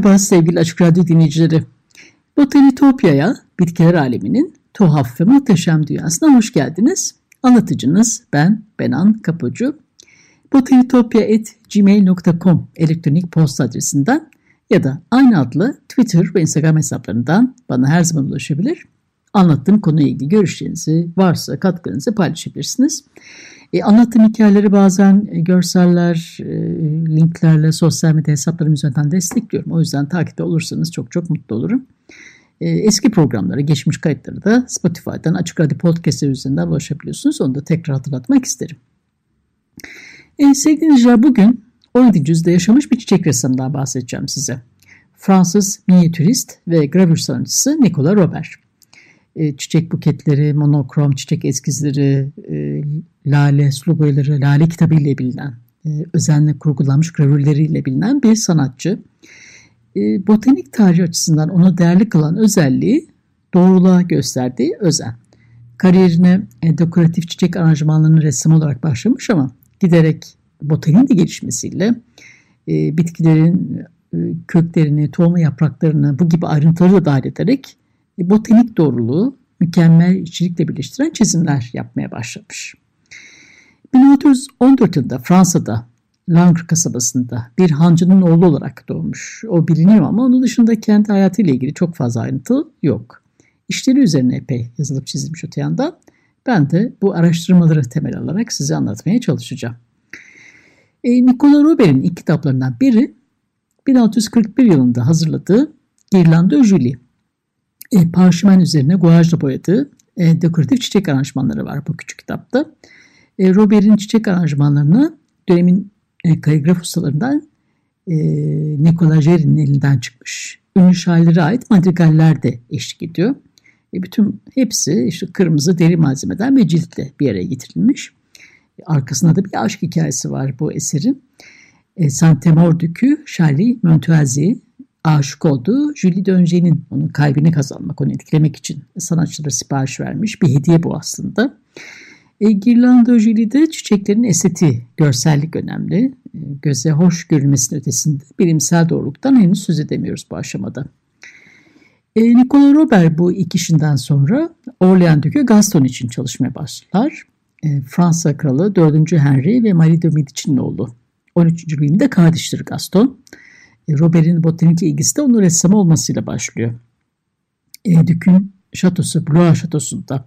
Merhaba sevgili Açık Radyo dinleyicileri. Botanitopya'ya, bitkiler aleminin tuhaf ve muhteşem dünyasına hoş geldiniz. Anlatıcınız ben Benan Kapucu. botanitopya.gmail.com elektronik posta adresinden ya da aynı adlı Twitter ve Instagram hesaplarından bana her zaman ulaşabilir. Anlattığım konuyla ilgili görüşlerinizi varsa katkınızı paylaşabilirsiniz. E, anlattığım hikayeleri bazen e, görseller, e, linklerle sosyal medya hesaplarım üzerinden destekliyorum. O yüzden takipte olursanız çok çok mutlu olurum. E, eski programlara, geçmiş kayıtları da Spotify'dan Açık Radyo Podcast'ı üzerinden ulaşabiliyorsunuz. Onu da tekrar hatırlatmak isterim. E, sevgili dinleyiciler bugün 17. yüzyılda yaşamış bir çiçek ressamından bahsedeceğim size. Fransız minyatürist ve gravür sanatçısı Nicolas Robert. E, çiçek buketleri, monokrom çiçek eskizleri, e, lale, sulu boyaları, lale kitabı ile bilinen, e, özenle kurgulanmış gravürleriyle bilinen bir sanatçı. E, botanik tarih açısından onu değerli kılan özelliği doğruluğa gösterdiği özen. Kariyerine e, dekoratif çiçek aranjmanlarının ressam olarak başlamış ama giderek botaniğin de gelişmesiyle e, bitkilerin köklerini, tohum yapraklarını bu gibi ayrıntıları da dahil ederek botanik doğruluğu mükemmel içerikle birleştiren çizimler yapmaya başlamış. 1614 yılında Fransa'da Langres kasabasında bir hancının oğlu olarak doğmuş. O biliniyor ama onun dışında kendi hayatıyla ilgili çok fazla ayrıntı yok. İşleri üzerine epey yazılıp çizilmiş öte yandan. Ben de bu araştırmaları temel alarak size anlatmaya çalışacağım. E, Nicolas Robert'in ilk kitaplarından biri 1641 yılında hazırladığı Girlande Julie. E, parşömen üzerine guajla boyadığı e, dekoratif çiçek aranjmanları var bu küçük kitapta. E, Robert'in çiçek aranjmanlarını dönemin e, kaligraf ustalarından e, Nicola Jeri'nin elinden çıkmış. Ünlü şairlere ait madrigaller de eşlik ediyor. E, bütün hepsi işte kırmızı deri malzemeden ve ciltle bir araya getirilmiş. E, arkasında da bir aşk hikayesi var bu eserin. E, Saint-Temor Dükü, Charlie Montoisi aşık olduğu Julie Dönge'nin onun kalbini kazanmak, onu etkilemek için sanatçılara sipariş vermiş. Bir hediye bu aslında. E, Girlanda Julie'de çiçeklerin estetiği, görsellik önemli. E, göze hoş görülmesinin ötesinde bilimsel doğruluktan henüz söz edemiyoruz bu aşamada. E, Nicola Robert bu ilk işinden sonra Orlean Dükü Gaston için çalışmaya başlar. E, Fransa Kralı 4. Henry ve Marie de Medici'nin oğlu. 13. Louis'in de kardeştir Gaston. Robert'in botanikle ilgisi de onun ressam olmasıyla başlıyor. E, Dük'ün şatosu, Blois şatosunda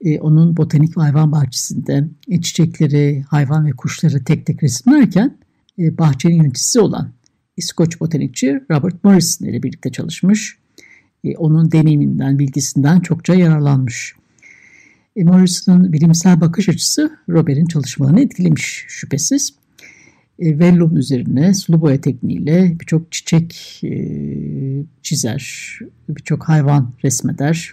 e, onun botanik ve hayvan bahçesinde e, çiçekleri, hayvan ve kuşları tek tek resimlerken e, bahçenin yöneticisi olan İskoç botanikçi Robert Morrison ile birlikte çalışmış. E, onun deneyiminden, bilgisinden çokça yararlanmış. E, Morrison'ın bilimsel bakış açısı Robert'in çalışmalarını etkilemiş şüphesiz. E, vellum üzerine sulu boya tekniğiyle birçok çiçek e, çizer, birçok hayvan resmeder,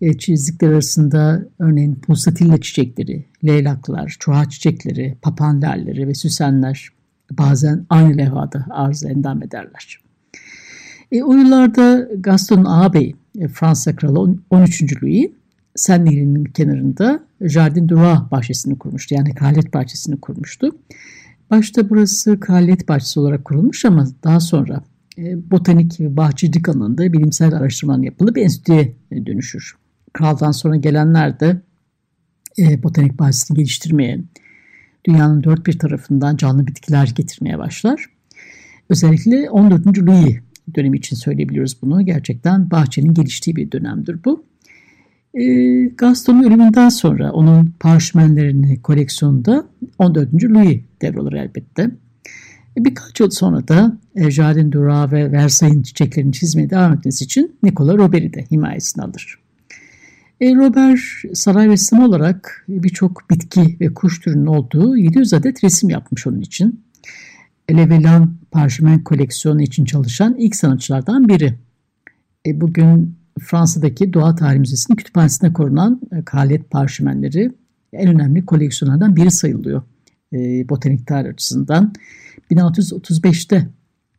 e, çizdikler arasında örneğin pulsatilla çiçekleri, leylaklar, çuha çiçekleri, papanlerleri ve süsenler bazen aynı levhada arz endam ederler. E, o yıllarda Gaston ağabey, e, Fransa kralı 13. Louis, Sen Nehri'nin kenarında Jardin du Roi bahçesini kurmuştu. Yani kraliyet bahçesini kurmuştu. Başta burası kraliyet bahçesi olarak kurulmuş ama daha sonra e, botanik ve bahçecilik alanında bilimsel araştırmalar yapılıp enstitüye dönüşür kraldan sonra gelenler de e, botanik bahçesini geliştirmeye, dünyanın dört bir tarafından canlı bitkiler getirmeye başlar. Özellikle 14. Louis dönemi için söyleyebiliyoruz bunu. Gerçekten bahçenin geliştiği bir dönemdir bu. E, Gaston'un ölümünden sonra onun parşömenlerini koleksiyonda 14. Louis devralır elbette. E, birkaç yıl sonra da e, Jardin Dura ve Versailles'in çiçeklerini çizmeye devam etmesi için Nicola Robert'i de himayesine alır. E, Robert saray ressamı olarak birçok bitki ve kuş türünün olduğu 700 adet resim yapmış onun için. Levelan parşömen koleksiyonu için çalışan ilk sanatçılardan biri. E, bugün Fransa'daki Doğa Tarihi Müzesi'nin kütüphanesinde korunan e, Kalet parşömenleri en önemli koleksiyonlardan biri sayılıyor e, botanik tarih açısından. 1635'te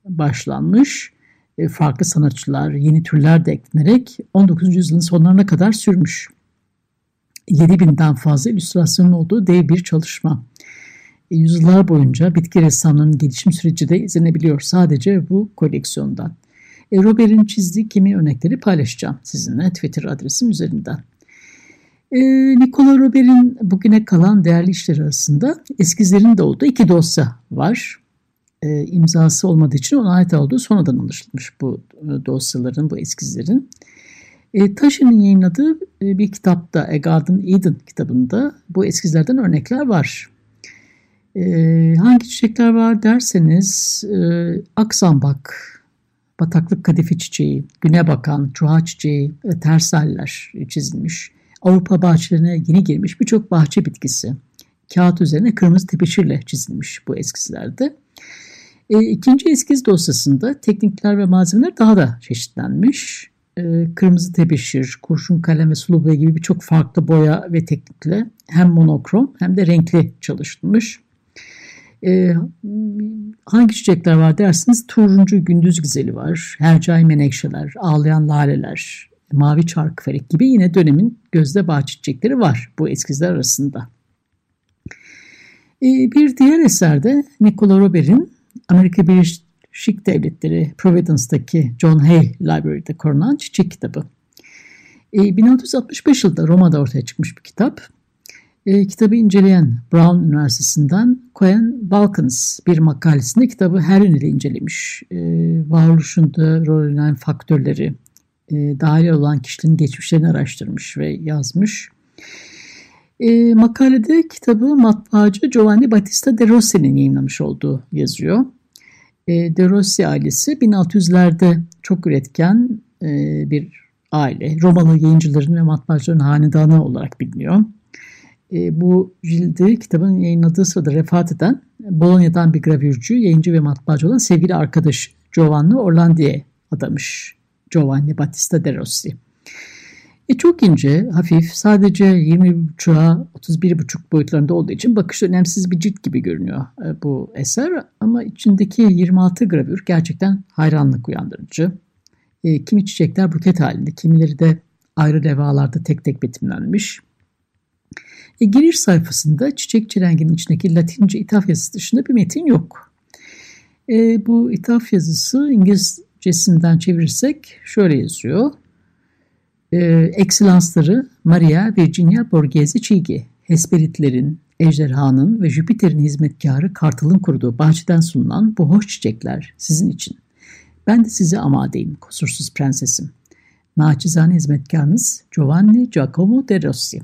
başlanmış e, farklı sanatçılar, yeni türler de eklenerek 19. yüzyılın sonlarına kadar sürmüş. 7000'den fazla illüstrasyonun olduğu dev bir çalışma. E, yüzyıllar boyunca bitki ressamlarının gelişim süreci de izlenebiliyor sadece bu koleksiyondan. E, Robert'in çizdiği kimi örnekleri paylaşacağım sizinle Twitter adresim üzerinden. E, Nicola Robert'in bugüne kalan değerli işleri arasında eskizlerin de olduğu iki dosya var. E, imzası olmadığı için ona ait olduğu sonradan anlaşılmış bu e, dosyaların, bu eskizlerin. E, Taşı'nın yayınladığı e, bir kitapta, A Garden Eden kitabında bu eskizlerden örnekler var. E, hangi çiçekler var derseniz e, aksambak, bataklık kadife çiçeği, güne bakan, çuha çiçeği, e, tersaller çizilmiş. Avrupa bahçelerine yeni girmiş birçok bahçe bitkisi. Kağıt üzerine kırmızı tepeşirle çizilmiş bu eskizlerde. E, ikinci eskiz dosyasında teknikler ve malzemeler daha da çeşitlenmiş. E, kırmızı tebeşir, kurşun kalem ve sulu boya gibi birçok farklı boya ve teknikle hem monokrom hem de renkli çalışılmış. E, hangi çiçekler var dersiniz? Turuncu gündüz güzeli var, hercai menekşeler, ağlayan laleler, mavi çarkıfelek gibi yine dönemin gözde bahçe çiçekleri var bu eskizler arasında. E, bir diğer eserde Nicola Robert'in Amerika Birleşik Devletleri Providence'daki John Hay Library'de korunan çiçek kitabı. E, 1665 yılında Roma'da ortaya çıkmış bir kitap. E, kitabı inceleyen Brown Üniversitesi'nden Cohen Balkans bir makalesinde kitabı her yönüyle incelemiş. E, varoluşunda rol oynayan faktörleri, e, dahil olan kişilerin geçmişlerini araştırmış ve yazmış. E, makalede kitabı matbaacı Giovanni Battista de Rossi'nin yayınlamış olduğu yazıyor. E, de Rossi ailesi 1600'lerde çok üretken e, bir aile. Romalı yayıncıların ve matbaacıların hanedanı olarak biliniyor. E, bu cildi kitabın yayınladığı sırada vefat eden Bolonya'dan bir gravürcü, yayıncı ve matbaacı olan sevgili arkadaş Giovanni Orlandi'ye adamış. Giovanni Battista de Rossi. E çok ince, hafif, sadece 20.5'a 31.5 boyutlarında olduğu için bakışta önemsiz bir cilt gibi görünüyor e, bu eser. Ama içindeki 26 gravür gerçekten hayranlık uyandırıcı. E, kimi çiçekler buket halinde, kimileri de ayrı levalarda tek tek betimlenmiş. E, giriş sayfasında çiçek çilenginin içindeki Latince ithaf yazısı dışında bir metin yok. E, bu ithaf yazısı İngilizcesinden çevirirsek şöyle yazıyor e, ekselansları Maria Virginia Borghese Chigi, Hesperitlerin, Ejderhanın ve Jüpiter'in hizmetkarı Kartal'ın kurduğu bahçeden sunulan bu hoş çiçekler sizin için. Ben de size amadeyim, kusursuz prensesim. Naçizane hizmetkarınız Giovanni Giacomo de Rossi.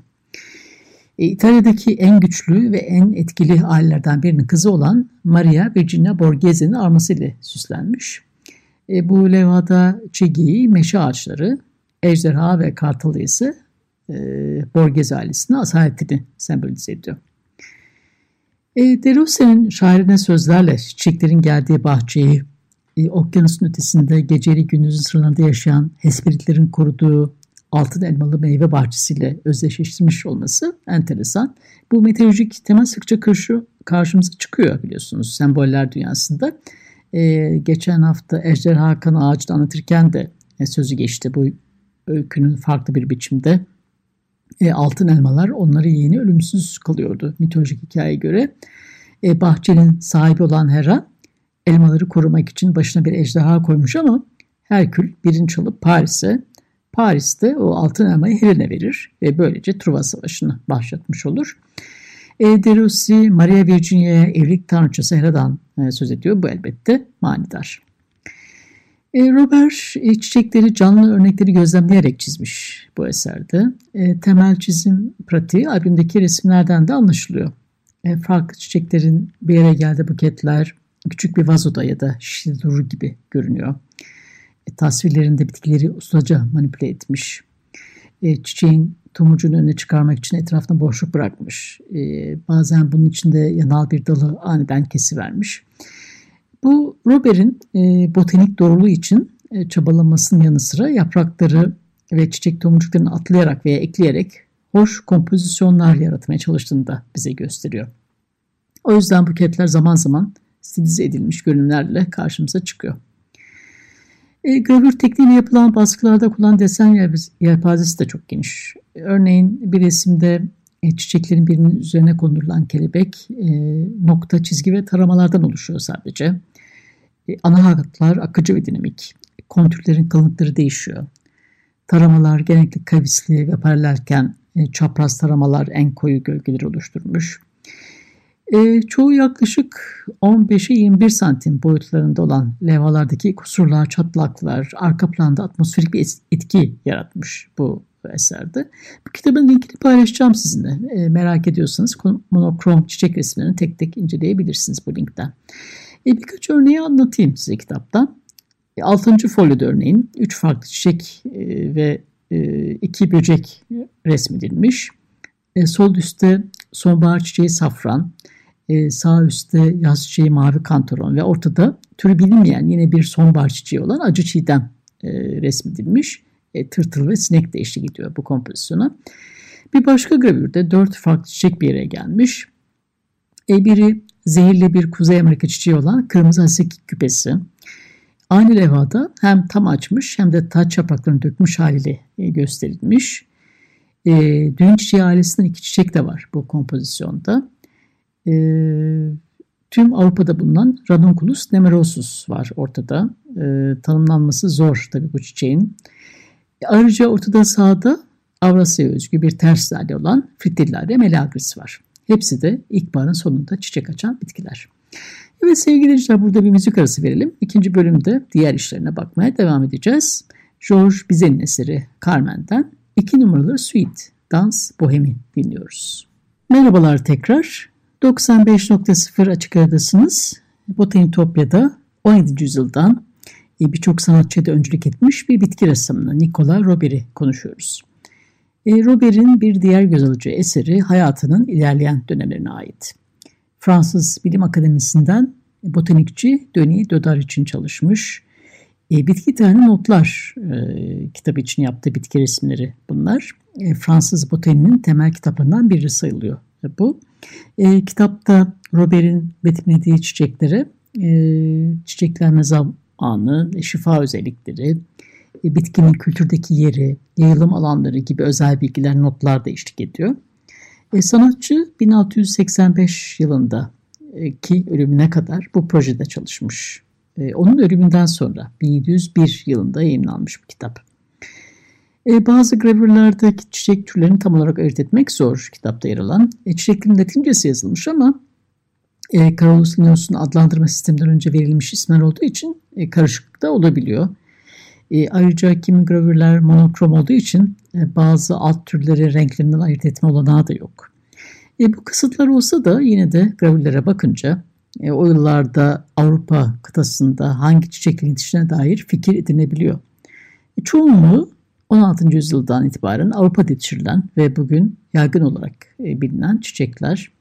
E, İtalya'daki en güçlü ve en etkili ailelerden birinin kızı olan Maria Virginia Borghese'nin armasıyla süslenmiş. E, bu levhada çigiyi, meşe ağaçları, ejderha ve kartalı ise e, Borges ailesinin asaletini sembolize ediyor. E, Derousse'nin şairine sözlerle çiçeklerin geldiği bahçeyi, e, okyanusun ötesinde geceli gündüzün sırlarında yaşayan Hesperitlerin koruduğu altın elmalı meyve bahçesiyle özdeşleştirmiş olması enteresan. Bu meteorolojik tema sıkça karşı, karşımıza çıkıyor biliyorsunuz semboller dünyasında. Ee, geçen hafta Ejderha Kanı Ağaç'ta anlatırken de e, sözü geçti bu öykünün farklı bir biçimde e, altın elmalar onları yeni ölümsüz kalıyordu mitolojik hikayeye göre. E, bahçenin sahibi olan Hera elmaları korumak için başına bir ejderha koymuş ama Herkül birini çalıp Paris'e Paris'te o altın elmayı Helen'e verir ve böylece Truva Savaşı'nı başlatmış olur. E, Derossi Maria Virginia'ya evlilik tanrıçası Hera'dan e, söz ediyor. Bu elbette manidar. E, Robert e, çiçekleri canlı örnekleri gözlemleyerek çizmiş bu eserde. E, temel çizim pratiği albümdeki resimlerden de anlaşılıyor. Farklı çiçeklerin bir yere geldiği buketler, küçük bir vazoda ya da şişede durur gibi görünüyor. E, tasvirlerinde bitkileri ustaca manipüle etmiş. E, çiçeğin tomurcuğunu öne çıkarmak için etrafına boşluk bırakmış. E, bazen bunun içinde yanal bir dalı aniden kesivermiş. Bu Robert'in e, botanik doğruluğu için e, çabalamasının yanı sıra yaprakları ve çiçek tomurcuklarını atlayarak veya ekleyerek hoş kompozisyonlar yaratmaya çalıştığını da bize gösteriyor. O yüzden buketler zaman zaman stilize edilmiş görünümlerle karşımıza çıkıyor. E, gravür tekniğiyle yapılan baskılarda kullanılan desen yelpazesi de çok geniş. Örneğin bir resimde e, çiçeklerin birinin üzerine kondurulan kelebek e, nokta, çizgi ve taramalardan oluşuyor sadece. E, ana hatlar akıcı ve dinamik. Kontürlerin kalınlıkları değişiyor. Taramalar genellikle kavisli ve paralelken e, çapraz taramalar en koyu gölgeleri oluşturmuş. E, çoğu yaklaşık 15'e 21 santim boyutlarında olan levhalardaki kusurlar, çatlaklar, arka planda atmosferik bir etki yaratmış bu eserde. Bu kitabın linkini paylaşacağım sizinle. E, merak ediyorsanız monokrom çiçek resimlerini tek tek inceleyebilirsiniz bu linkten. E, birkaç örneği anlatayım size kitaptan. E, 6. folyoda örneğin 3 farklı çiçek e, ve e, iki böcek resmedilmiş. E, sol üstte sonbahar çiçeği safran, e, sağ üstte yaz çiçeği mavi kantaron ve ortada türü bilinmeyen yine bir sonbahar çiçeği olan acı çiğdem e, resmedilmiş. E, tırtıl ve sinek de eşlik ediyor bu kompozisyona. Bir başka gravürde dört farklı çiçek bir yere gelmiş. E, biri zehirli bir Kuzey Amerika çiçeği olan kırmızı hasek küpesi. Aynı levhada hem tam açmış hem de taç yapraklarını dökmüş haliyle e, gösterilmiş. E, düğün çiçeği ailesinden iki çiçek de var bu kompozisyonda. E, tüm Avrupa'da bulunan Ranunculus nemerosus var ortada. E, tanımlanması zor tabii bu çiçeğin. E, ayrıca ortada sağda Avrasya'ya özgü bir ters lale olan Fritillare melagris var. Hepsi de ilkbaharın sonunda çiçek açan bitkiler. Evet sevgili dinleyiciler burada bir müzik arası verelim. İkinci bölümde diğer işlerine bakmaya devam edeceğiz. George Bizet'in eseri Carmen'den iki numaralı suite Dans Bohemi dinliyoruz. Merhabalar tekrar. 95.0 Açık Aradasınız. Botanitopya'da 17. yüzyıldan birçok sanatçıya da öncülük etmiş bir bitki ressamını Nicola Robert'i konuşuyoruz. E, Robert'in bir diğer göz alıcı eseri hayatının ilerleyen dönemlerine ait. Fransız Bilim Akademisi'nden botanikçi Denis Dodar için çalışmış. E, bitki tane notlar e, kitabı için yaptığı bitki resimleri bunlar. E, Fransız botaninin temel kitaplarından biri sayılıyor bu. E, kitapta Robert'in betimlediği çiçeklere e, çiçeklenme zamanı, şifa özellikleri, e, bitkinin kültürdeki yeri, yayılım alanları gibi özel bilgiler notlar da eşlik ediyor. E, sanatçı 1685 yılında e, ki ölümüne kadar bu projede çalışmış. E, onun ölümünden sonra 1701 yılında yayınlanmış bu kitap. E, bazı gravürlerdeki çiçek türlerini tam olarak ayırt etmek zor kitapta yer alan. E, çiçeklerin latincesi yazılmış ama e, Carolus Linnaeus'un adlandırma sisteminden önce verilmiş isimler olduğu için e, karışıklık da olabiliyor. E, ayrıca kimi gravürler monokrom olduğu için e, bazı alt türleri renklerinden ayırt etme olanağı da yok. E, bu kısıtlar olsa da yine de gravürlere bakınca e, o yıllarda Avrupa kıtasında hangi çiçeklerin yetiştiğine dair fikir edinebiliyor. E, çoğunluğu 16. yüzyıldan itibaren Avrupa'da yetiştirilen ve bugün yaygın olarak e, bilinen çiçekler.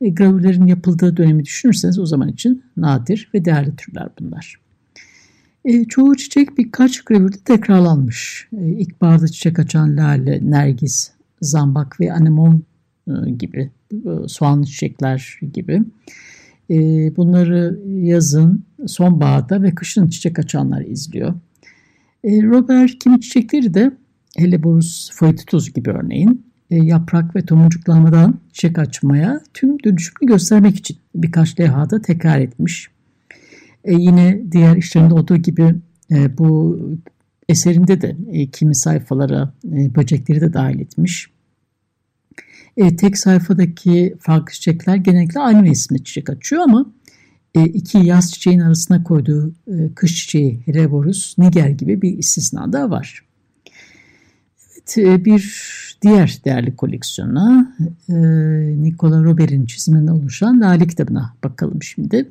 E, gravürlerin yapıldığı dönemi düşünürseniz o zaman için nadir ve değerli türler bunlar. E, çoğu çiçek birkaç gravürde tekrarlanmış. E, ilkbaharda çiçek açan lale, nergis, zambak ve anemon e, gibi, e, soğanlı çiçekler gibi. E, bunları yazın, sonbaharda ve kışın çiçek açanlar izliyor. Robert kimi çiçekleri de Helleborus foetidus gibi örneğin yaprak ve tomurcuklanmadan çiçek açmaya tüm dönüşümünü göstermek için birkaç levhada tekrar etmiş. E, yine diğer işlerinde olduğu gibi e, bu eserinde de e, kimi sayfalara e, böcekleri de dahil etmiş. E, tek sayfadaki farklı çiçekler genellikle aynı resimde çiçek açıyor ama e, iki yaz çiçeğin arasına koyduğu e, kış çiçeği Hereborus niger gibi bir istisna da var. Evet, e, bir diğer değerli koleksiyona e, Nicola Robert'in çiziminden oluşan Lale kitabına bakalım şimdi.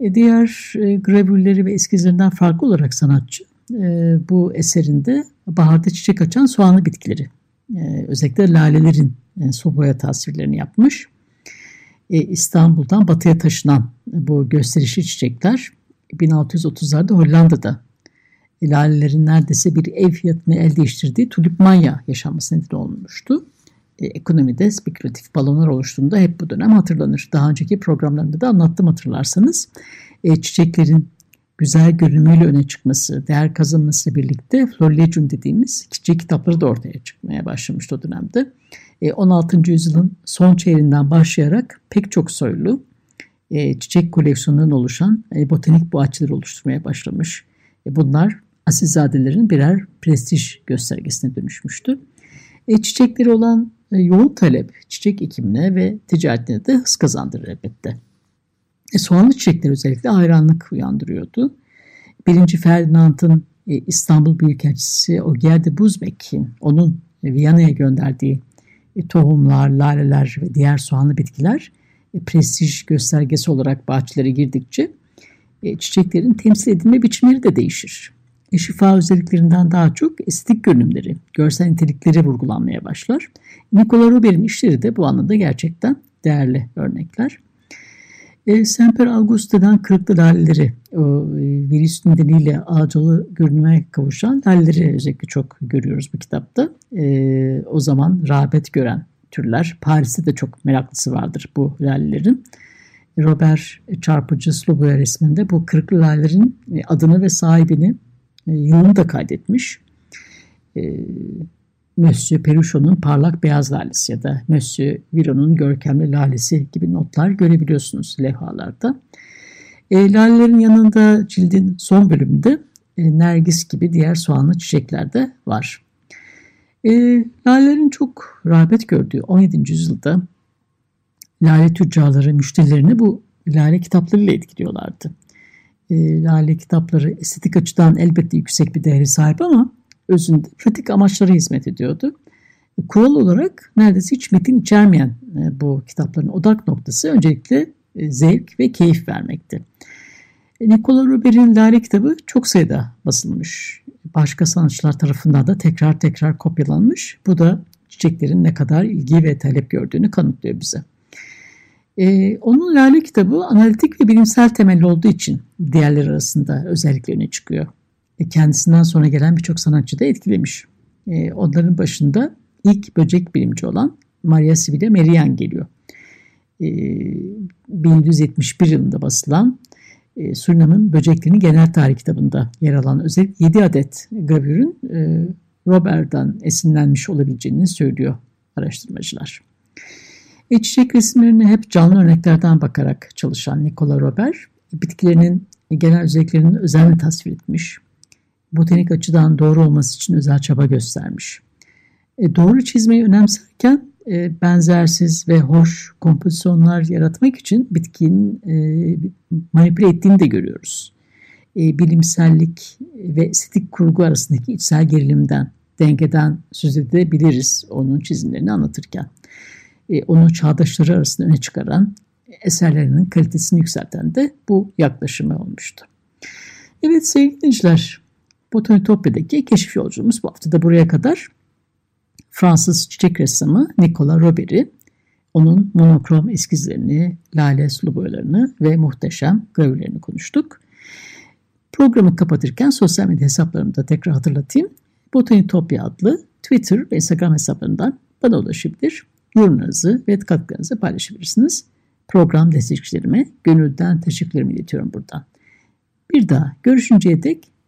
E, diğer e, gravürleri ve eskizlerinden farklı olarak sanatçı e, bu eserinde baharda çiçek açan soğanlı bitkileri, e, özellikle lalelerin e, soboya tasvirlerini yapmış. E, İstanbul'dan batıya taşınan bu gösterişli çiçekler 1630'larda Hollanda'da lalelerin neredeyse bir ev fiyatını el değiştirdiği tulipmanya yaşanması nedeni olmuştu. E, ekonomide spekülatif balonlar oluştuğunda hep bu dönem hatırlanır. Daha önceki programlarında da anlattım hatırlarsanız. E, çiçeklerin güzel görünümüyle öne çıkması, değer kazanması birlikte florilegium dediğimiz çiçek kitapları da ortaya çıkmaya başlamıştı o dönemde. 16. E, yüzyılın son çeyreğinden başlayarak pek çok soylu e, çiçek koleksiyonundan oluşan e, botanik boğaçları oluşturmaya başlamış. Bunlar asilzadelerin birer prestij göstergesine dönüşmüştü. Çiçekleri olan yoğun talep çiçek ekimine ve ticaretine de hız kazandırır elbette. Soğanlı çiçekler özellikle hayranlık uyandırıyordu. Birinci Ferdinand'ın İstanbul Büyükelçisi Ogier de Buzbek'in onun Viyana'ya gönderdiği tohumlar, laleler ve diğer soğanlı bitkiler e, prestij göstergesi olarak bahçelere girdikçe e, çiçeklerin temsil edilme biçimleri de değişir. E, şifa özelliklerinden daha çok estetik görünümleri, görsel nitelikleri vurgulanmaya başlar. Nicola Robert'in işleri de bu anlamda gerçekten değerli örnekler. E, Semper Augusta'dan kırıklı laleleri, o e, virüs nedeniyle ağacalı görünüme kavuşan laleleri özellikle çok görüyoruz bu kitapta. E, o zaman rağbet gören türler. Paris'te de çok meraklısı vardır bu lalelerin. Robert çarpıcı Sloboya resminde bu kırıklı lalelerin e, adını ve sahibini e, yılını da kaydetmiş. E, Monsieur Peruchon'un parlak beyaz lalesi ya da Monsieur Viron'un görkemli lalesi gibi notlar görebiliyorsunuz levhalarda. E, lalelerin yanında cildin son bölümünde e, nergis gibi diğer soğanlı çiçekler de var. E, lalelerin çok rağbet gördüğü 17. yüzyılda lale tüccarları müşterilerini bu lale kitaplarıyla etkiliyorlardı. E, lale kitapları estetik açıdan elbette yüksek bir değeri sahip ama özünde pratik amaçlara hizmet ediyordu. Kural olarak neredeyse hiç metin içermeyen e, bu kitapların odak noktası öncelikle e, zevk ve keyif vermekti. E, Nicola Robert'in Lale kitabı çok sayıda basılmış. Başka sanatçılar tarafından da tekrar tekrar kopyalanmış. Bu da çiçeklerin ne kadar ilgi ve talep gördüğünü kanıtlıyor bize. Ee, onun Lale kitabı analitik ve bilimsel temelli olduğu için diğerleri arasında özellikle öne çıkıyor. E, kendisinden sonra gelen birçok sanatçı da etkilemiş. E, onların başında ilk böcek bilimci olan Maria Sibylle Merian geliyor. 1171 e, yılında basılan Surinam'ın Böceklerini Genel Tarih kitabında yer alan özel 7 adet gravürün Robert'dan esinlenmiş olabileceğini söylüyor araştırmacılar. E, çiçek resimlerine hep canlı örneklerden bakarak çalışan Nicola Robert, bitkilerinin genel özelliklerini özenle tasvir etmiş botanik açıdan doğru olması için özel çaba göstermiş. E, doğru çizmeyi önemserken e, benzersiz ve hoş kompozisyonlar yaratmak için bitkinin e, manipüle ettiğini de görüyoruz. E, bilimsellik ve estetik kurgu arasındaki içsel gerilimden, dengeden söz edebiliriz onun çizimlerini anlatırken. E, onu çağdaşları arasında öne çıkaran, eserlerinin kalitesini yükselten de bu yaklaşımı olmuştu. Evet sevgili dinleyiciler, Botanitopya'daki keşif yolculuğumuz bu hafta da buraya kadar. Fransız çiçek ressamı Nicolas Robert'i, onun monokrom eskizlerini, lale sulu boyalarını ve muhteşem gravürlerini konuştuk. Programı kapatırken sosyal medya hesaplarımı da tekrar hatırlatayım. Botanitopya adlı Twitter ve Instagram hesaplarından bana ulaşabilir. Yorumlarınızı ve katkılarınızı paylaşabilirsiniz. Program destekçilerime gönülden teşekkürlerimi iletiyorum buradan. Bir daha görüşünceye dek